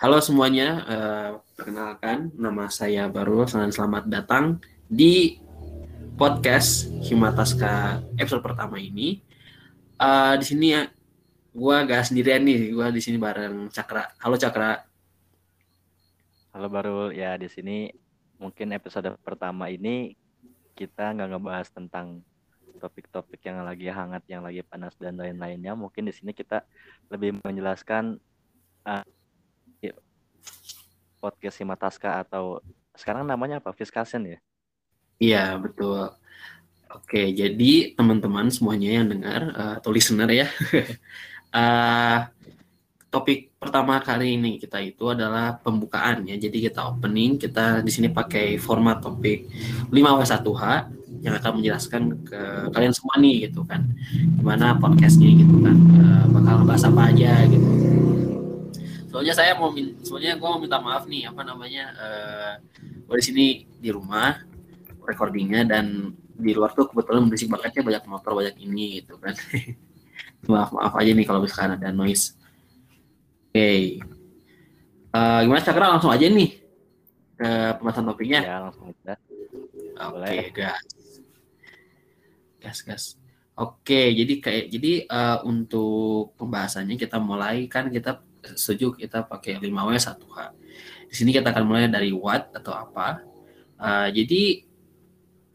Halo semuanya, uh, perkenalkan nama saya Baru dan selamat datang di podcast Himataska episode pertama ini. Uh, di sini ya, gue gak sendirian nih, gue di sini bareng Cakra. Halo Cakra. Halo Baru, ya di sini mungkin episode pertama ini kita nggak ngebahas tentang topik-topik yang lagi hangat, yang lagi panas dan lain-lainnya. Mungkin di sini kita lebih menjelaskan uh, podcast Simataska atau sekarang namanya apa? Fiskasien ya? Iya, betul. Oke, jadi teman-teman semuanya yang dengar uh, atau listener ya. uh, topik pertama kali ini kita itu adalah pembukaan ya. Jadi kita opening, kita di sini pakai format topik 5W1H yang akan menjelaskan ke kalian semua nih gitu kan. Gimana podcastnya gitu kan. Uh, bakal bahas apa aja gitu soalnya saya mau soalnya gue mau minta maaf nih apa namanya uh, eh, gue di sini di rumah recordingnya dan di luar tuh kebetulan berisik bangetnya banyak motor banyak ini gitu kan. Maaf maaf aja nih kalau misalkan ada noise. Oke. Okay. uh, gimana cakra? Langsung aja nih ke pembahasan topiknya. Ya langsung aja. Oke okay, gas. Gas gas. Oke, jadi kayak jadi uh, untuk pembahasannya kita mulai kan kita setuju kita pakai 5W 1H. Di sini kita akan mulai dari what atau apa. Uh, jadi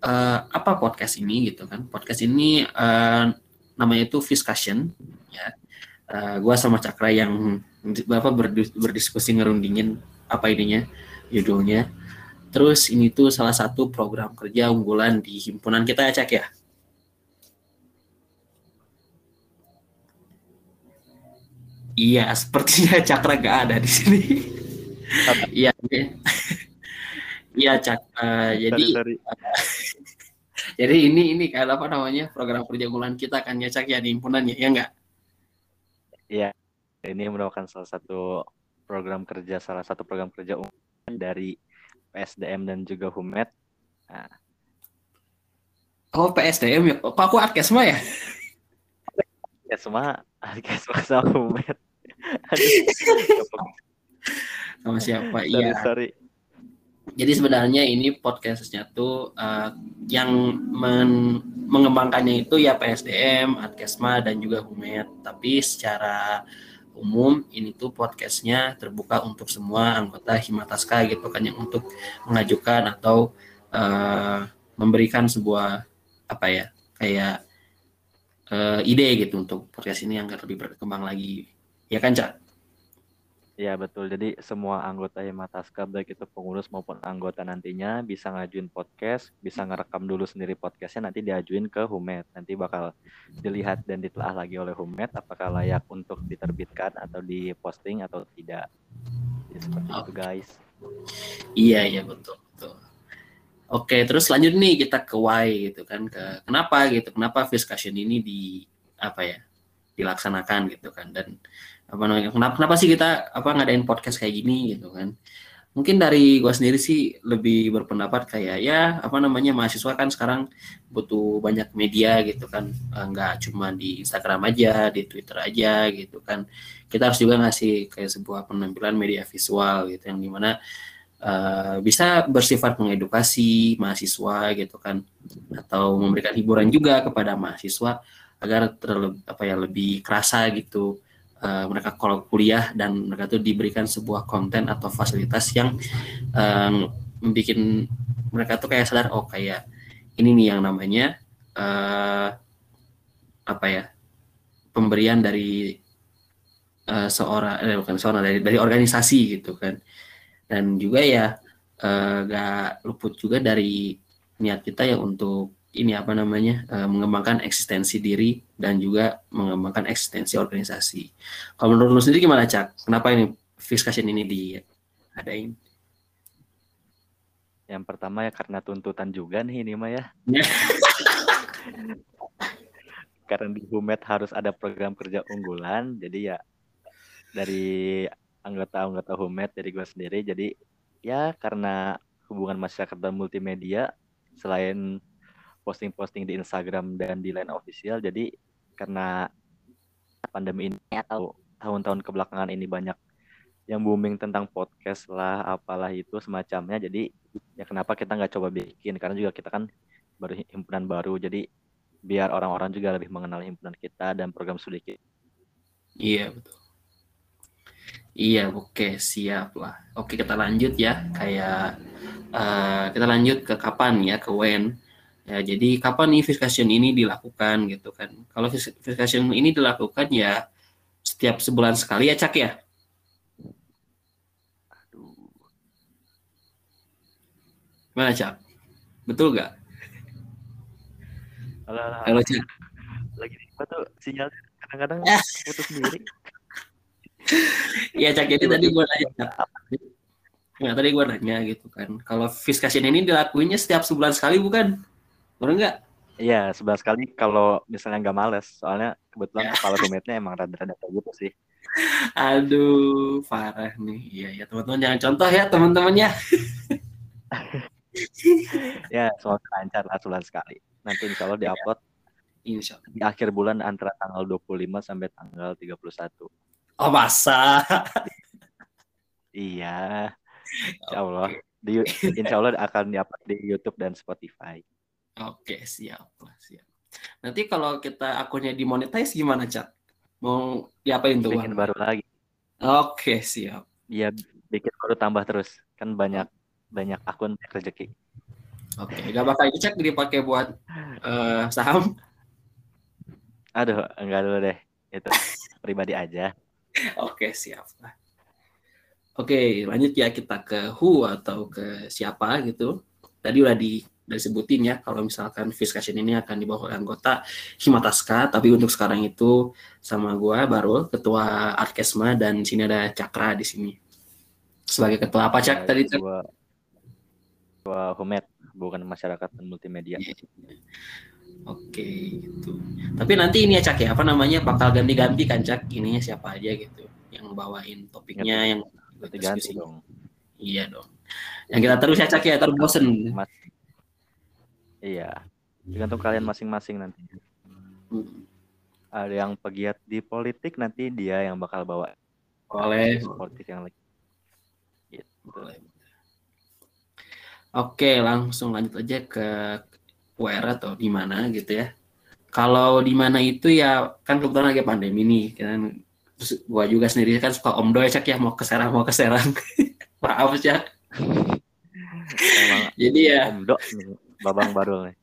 uh, apa podcast ini gitu kan? Podcast ini uh, namanya itu discussion ya. Uh, gua sama Cakra yang Bapak berdiskusi ngerundingin apa ininya judulnya. Terus ini tuh salah satu program kerja unggulan di himpunan kita ya Cak ya. Iya, sepertinya Cakra gak ada di sini. Iya, iya Cak. Uh, jadi, sorry, sorry. Jadi ini ini kayak apa namanya program kerja bulan kita kan ya Cak ya di himpunannya ya enggak? Iya, ini merupakan salah satu program kerja salah satu program kerja dari PSDM dan juga Humet. Nah. Oh PSDM ya? Kok aku Arkesma ya? Arkesma, Arkesma sama Humet sama siapa iya sorry. jadi sebenarnya ini podcastnya tuh uh, yang men mengembangkannya itu ya PSDM, Adkesma dan juga Humet. Tapi secara umum ini tuh podcastnya terbuka untuk semua anggota Himataska gitu kan yang untuk mengajukan atau uh, memberikan sebuah apa ya kayak uh, ide gitu untuk podcast ini yang lebih berkembang lagi Ya kan, Cak? Ya betul. Jadi semua anggota Hemataska baik itu pengurus maupun anggota nantinya bisa ngajuin podcast, bisa ngerekam dulu sendiri podcastnya nanti diajuin ke Humet. Nanti bakal dilihat dan ditelaah lagi oleh Humet apakah layak untuk diterbitkan atau diposting atau tidak. Jadi seperti okay. itu guys. Iya iya betul betul. Oke terus lanjut nih kita ke why gitu kan ke kenapa gitu kenapa discussion ini di apa ya dilaksanakan gitu kan. Dan apa namanya kenapa kenapa sih kita apa ngadain podcast kayak gini gitu kan. Mungkin dari gua sendiri sih lebih berpendapat kayak ya apa namanya mahasiswa kan sekarang butuh banyak media gitu kan. Eh, nggak cuma di Instagram aja di Twitter aja gitu kan. Kita harus juga ngasih kayak sebuah penampilan media visual gitu yang di mana uh, bisa bersifat mengedukasi mahasiswa gitu kan. Atau memberikan hiburan juga kepada mahasiswa agar terlebih apa ya lebih kerasa gitu. Uh, mereka kalau kuliah dan mereka tuh diberikan sebuah konten atau fasilitas yang um, membuat mereka tuh kayak sadar oh kayak ini nih yang namanya uh, apa ya pemberian dari uh, seorang eh, bukan seorang dari dari organisasi gitu kan. Dan juga ya uh, gak luput juga dari niat kita ya untuk ini apa namanya uh, mengembangkan eksistensi diri dan juga mengembangkan eksistensi organisasi. Kalau menurut lu sendiri gimana cak? Kenapa ini discussion ini diadain? Yang pertama ya karena tuntutan juga nih ini mah ya. karena di Humet harus ada program kerja unggulan, jadi ya dari anggota-anggota Humet dari gue sendiri, jadi ya karena hubungan masyarakat dan multimedia selain posting-posting di Instagram dan di line official. Jadi karena pandemi ini atau tahun-tahun kebelakangan ini banyak yang booming tentang podcast lah apalah itu semacamnya jadi ya kenapa kita nggak coba bikin karena juga kita kan baru himpunan baru jadi biar orang-orang juga lebih mengenal himpunan kita dan program studi kita. Iya betul. Iya oke siap lah. Oke kita lanjut ya kayak uh, kita lanjut ke kapan ya ke when. Ya, jadi kapan nih ini dilakukan gitu kan? Kalau discussion ini dilakukan ya setiap sebulan sekali ya cak ya? Mana Cak? Betul gak? Halo, Cak. Lagi apa tuh sinyal kadang-kadang ya. putus sendiri. Iya Cak, jadi tadi gue nanya Cak. Nah, tadi gue nanya gitu kan. Kalau fiskasian ini dilakuinnya setiap sebulan sekali bukan? Benar nggak? Iya, sebulan sekali kalau misalnya nggak males. Soalnya kebetulan ya. kepala rumitnya emang rada-rada kayak gitu sih. Aduh, parah nih. Iya, ya teman-teman jangan contoh ya teman-teman ya. ya semoga lancar lah sebulan sekali nanti insya Allah diupload insya Allah. di akhir bulan antara tanggal 25 sampai tanggal 31 oh masa iya insya Allah di insya Allah akan diupload di YouTube dan Spotify oke siap siap nanti kalau kita akunnya dimonetize gimana cak mau diapain tuh bikin baru lagi oke siap Iya, bikin baru tambah terus. Kan banyak banyak akun rezeki. Oke, gak bakal dicek dipakai buat uh, saham? Aduh, enggak dulu deh. Itu pribadi aja. Oke, siap. Oke, lanjut ya kita ke who atau ke siapa gitu. Tadi udah di udah disebutin ya kalau misalkan Fiskation ini akan dibawa oleh anggota Himataska, tapi untuk sekarang itu sama gua baru ketua Arkesma dan sini ada Cakra di sini. Sebagai ketua apa Cak tadi? Gua ketua Humet bukan masyarakat dan multimedia. Oke, gitu. Tapi nanti ini ya Cak ya, apa namanya bakal ganti-ganti kan Cak, ininya siapa aja gitu yang bawain topiknya yang ganti dong. Iya dong. Yang kita terus ya Cak ya, terus bosen. Mas, iya. Tergantung kalian masing-masing nanti. Hmm. Ada yang pegiat di politik nanti dia yang bakal bawa oleh politik yang lagi. Gitu. Boleh. Oke, langsung lanjut aja ke WR atau di mana gitu ya. Kalau di mana itu ya kan kebetulan lagi pandemi nih kan terus gua juga sendiri kan suka om ya cak ya mau ke Serang mau ke Serang. Maaf ya. jadi ya omdo babang baru nih.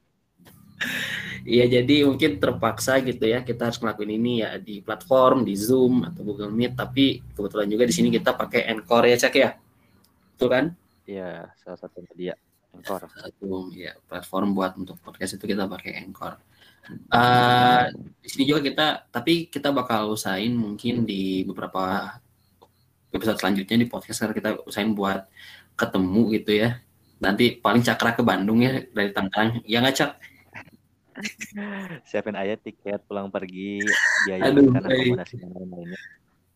Iya jadi mungkin terpaksa gitu ya kita harus ngelakuin ini ya di platform di Zoom atau Google Meet tapi kebetulan juga di sini kita pakai Encore ya cak ya. Betul kan? Iya, salah satu media Anchor. Satu ya platform buat untuk podcast itu kita pakai Anchor. Uh, di sini juga kita, tapi kita bakal usahain mungkin di beberapa episode selanjutnya di podcast kita usahain buat ketemu gitu ya. Nanti paling cakra ke Bandung ya dari Tangerang. Ya nggak cak? Siapin aja tiket pulang pergi, biaya Aduh, akomodasi yang lain-lainnya.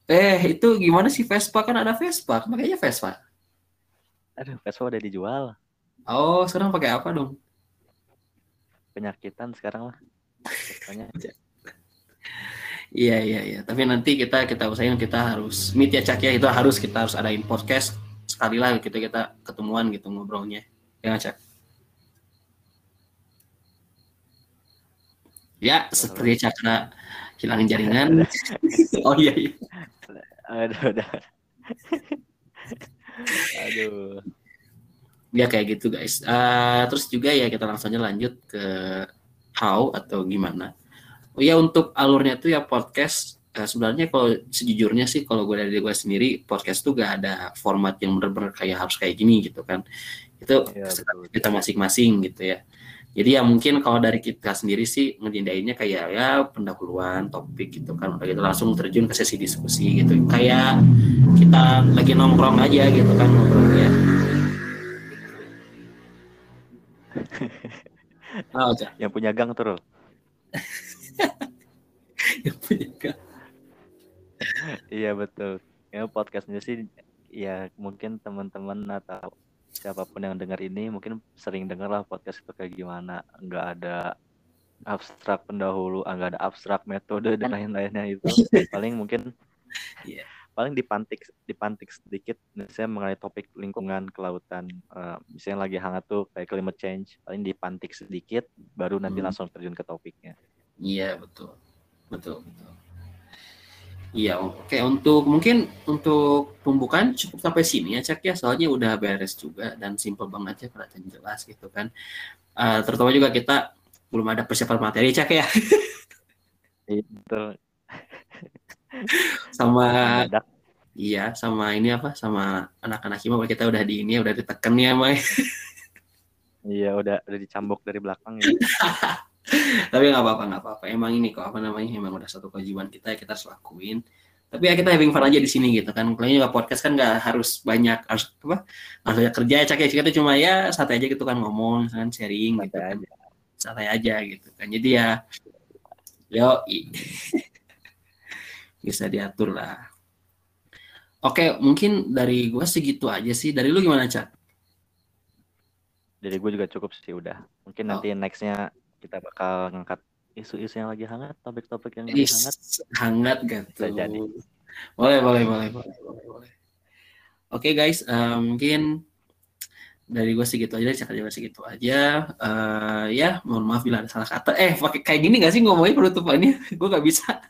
Eh, itu gimana sih Vespa? Kan ada Vespa, makanya Vespa. Aduh, Vespa udah dijual. Oh, sekarang pakai apa dong? Penyakitan sekarang lah. Iya iya iya. Tapi nanti kita kita usahain kita harus meet ya Cak ya. Itu harus kita harus adain podcast sekali lah kita kita ketemuan gitu ngobrolnya. Ya Cak. Ya, seperti Cakra hilang jaringan. oh iya iya. Aduh, udah. Aduh. Ya kayak gitu guys. Uh, terus juga ya kita langsung aja lanjut ke how atau gimana. Oh ya untuk alurnya tuh ya podcast uh, sebenarnya kalau sejujurnya sih kalau gue dari gue sendiri podcast tuh gak ada format yang benar-benar kayak harus kayak gini gitu kan. Itu ya, kita masing-masing gitu ya. Jadi ya mungkin kalau dari kita sendiri sih ngedindainnya kayak ya pendahuluan topik gitu kan udah gitu langsung terjun ke sesi diskusi gitu kayak kita lagi nongkrong aja gitu kan ngobrolnya. oh, yang punya gang tuh yang punya gang. Iya betul. Ya podcastnya sih ya mungkin teman-teman atau siapa pun yang dengar ini mungkin sering dengar lah podcast itu kayak gimana nggak ada abstrak pendahulu ah, nggak ada abstrak metode dan lain-lainnya itu paling mungkin yeah. paling dipantik dipantik sedikit misalnya mengenai topik lingkungan kelautan uh, misalnya lagi hangat tuh kayak climate change paling dipantik sedikit baru nanti hmm. langsung terjun ke topiknya iya betul betul betul iya oke untuk mungkin untuk pembukaan cukup sampai sini ya cek ya. Soalnya udah beres juga dan simple banget ya kelihatan jelas gitu kan. Uh, terutama juga kita belum ada persiapan materi cek ya. Iya, betul sama iya sama ini apa sama anak-anak hima kita udah di ini udah ditekan ya Mai iya udah udah dicambuk dari belakang ya. tapi nggak apa-apa nggak apa-apa emang ini kok apa namanya emang udah satu kewajiban kita ya kita harus lakuin tapi ya kita having fun aja di sini gitu kan kalau juga podcast kan nggak harus banyak harus apa harus banyak kerja ya cak ya kita cuma ya santai aja gitu kan ngomong kan sharing santai gitu kan. aja santai aja gitu kan jadi ya yo bisa diatur lah. Oke, mungkin dari gue segitu aja sih. Dari lu gimana, Cak? Dari gue juga cukup sih udah. Mungkin oh. nanti nextnya kita bakal ngangkat isu-isu yang lagi hangat, topik-topik yang lagi hangat. Hangat gitu. jadi. Boleh, boleh, boleh, boleh, boleh, boleh. Oke guys, uh, mungkin dari gue segitu aja, cak juga segitu aja. Uh, ya, mohon maaf bila ada salah kata. Eh, pakai kayak gini gak sih ngomongnya penutupannya? gue gak bisa.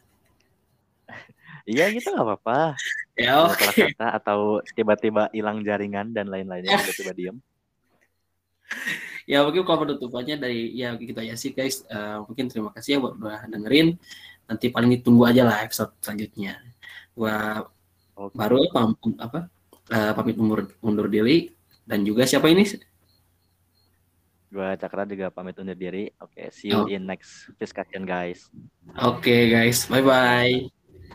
Iya gitu nggak apa-apa. Ya oke. Okay. Kata atau tiba-tiba hilang jaringan dan lain-lainnya tiba-tiba diem. ya mungkin kalau penutupannya dari ya gitu aja sih guys. Uh, mungkin terima kasih ya buat udah dengerin. Nanti paling ditunggu aja lah episode selanjutnya. Gua okay. baru pam, apa uh, pamit undur undur diri dan juga siapa ini? Gua Cakra juga pamit undur diri. Oke, okay, see you oh. in next discussion guys. Oke okay, guys, bye bye.